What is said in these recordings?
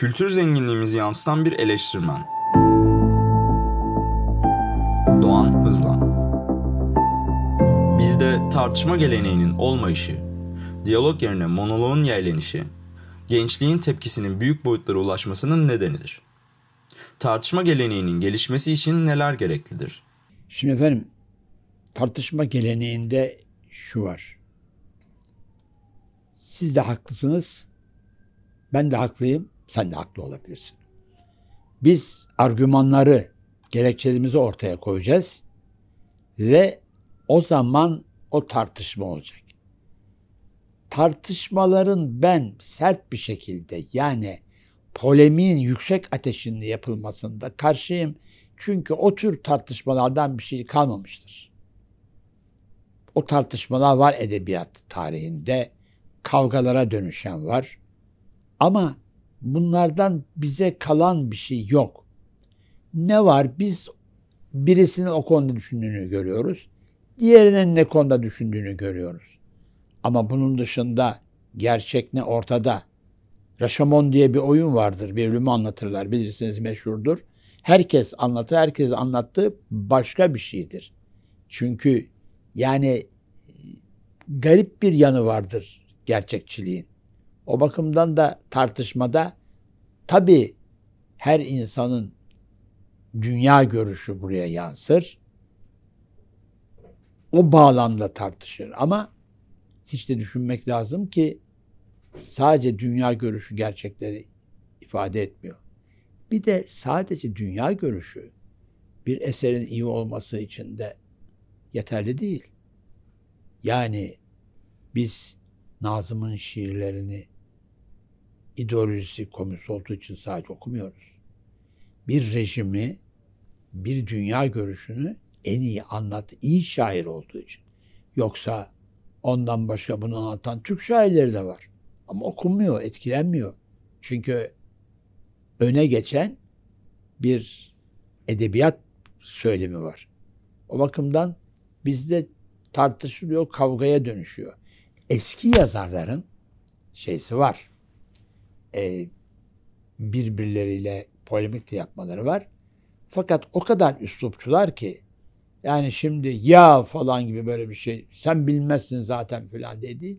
Kültür zenginliğimizi yansıtan bir eleştirmen. Doğan Hızlan Bizde tartışma geleneğinin olmayışı, diyalog yerine monoloğun yerlenişi, gençliğin tepkisinin büyük boyutlara ulaşmasının nedenidir. Tartışma geleneğinin gelişmesi için neler gereklidir? Şimdi efendim tartışma geleneğinde şu var. Siz de haklısınız. Ben de haklıyım. Sen de haklı olabilirsin. Biz argümanları, gerekçelerimizi ortaya koyacağız ve o zaman o tartışma olacak. Tartışmaların ben sert bir şekilde yani polemiğin yüksek ateşinde yapılmasında karşıyım. Çünkü o tür tartışmalardan bir şey kalmamıştır. O tartışmalar var edebiyat tarihinde. Kavgalara dönüşen var. Ama bunlardan bize kalan bir şey yok. Ne var? Biz birisinin o konuda düşündüğünü görüyoruz. Diğerinin ne konuda düşündüğünü görüyoruz. Ama bunun dışında gerçek ne ortada. Raşamon diye bir oyun vardır. Bir bölümü anlatırlar. Bilirsiniz meşhurdur. Herkes anlatır. Herkes anlattığı başka bir şeydir. Çünkü yani garip bir yanı vardır gerçekçiliğin. O bakımdan da tartışmada tabii her insanın dünya görüşü buraya yansır. O bağlamda tartışır ama hiç de düşünmek lazım ki sadece dünya görüşü gerçekleri ifade etmiyor. Bir de sadece dünya görüşü bir eserin iyi olması için de yeterli değil. Yani biz Nazım'ın şiirlerini ideolojisi komünist olduğu için sadece okumuyoruz. Bir rejimi, bir dünya görüşünü en iyi anlat, iyi şair olduğu için. Yoksa ondan başka bunu anlatan Türk şairleri de var. Ama okunmuyor, etkilenmiyor. Çünkü öne geçen bir edebiyat söylemi var. O bakımdan bizde tartışılıyor, kavgaya dönüşüyor. Eski yazarların şeysi var. E, birbirleriyle polemik de yapmaları var. Fakat o kadar üslupçular ki yani şimdi ya falan gibi böyle bir şey sen bilmezsin zaten filan dedi.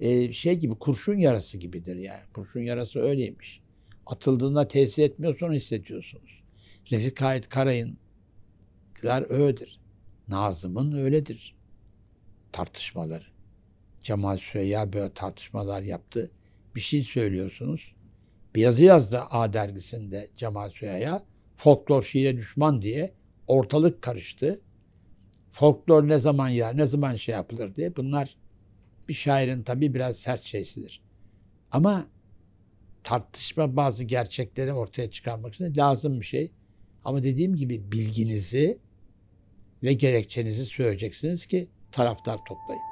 E, şey gibi kurşun yarası gibidir yani. Kurşun yarası öyleymiş. Atıldığında tesir etmiyor sonra hissediyorsunuz. Refik Halit Karayınlar öyledir. Nazım'ın öyledir. Tartışmaları. Cemal Süreya böyle tartışmalar yaptı. Bir şey söylüyorsunuz. Bir yazı yazdı A dergisinde Cemal Süreya. Folklor şiire düşman diye ortalık karıştı. Folklor ne zaman ya, ne zaman şey yapılır diye. Bunlar bir şairin tabii biraz sert şeysidir. Ama tartışma bazı gerçekleri ortaya çıkarmak için lazım bir şey. Ama dediğim gibi bilginizi ve gerekçenizi söyleyeceksiniz ki taraftar toplayın.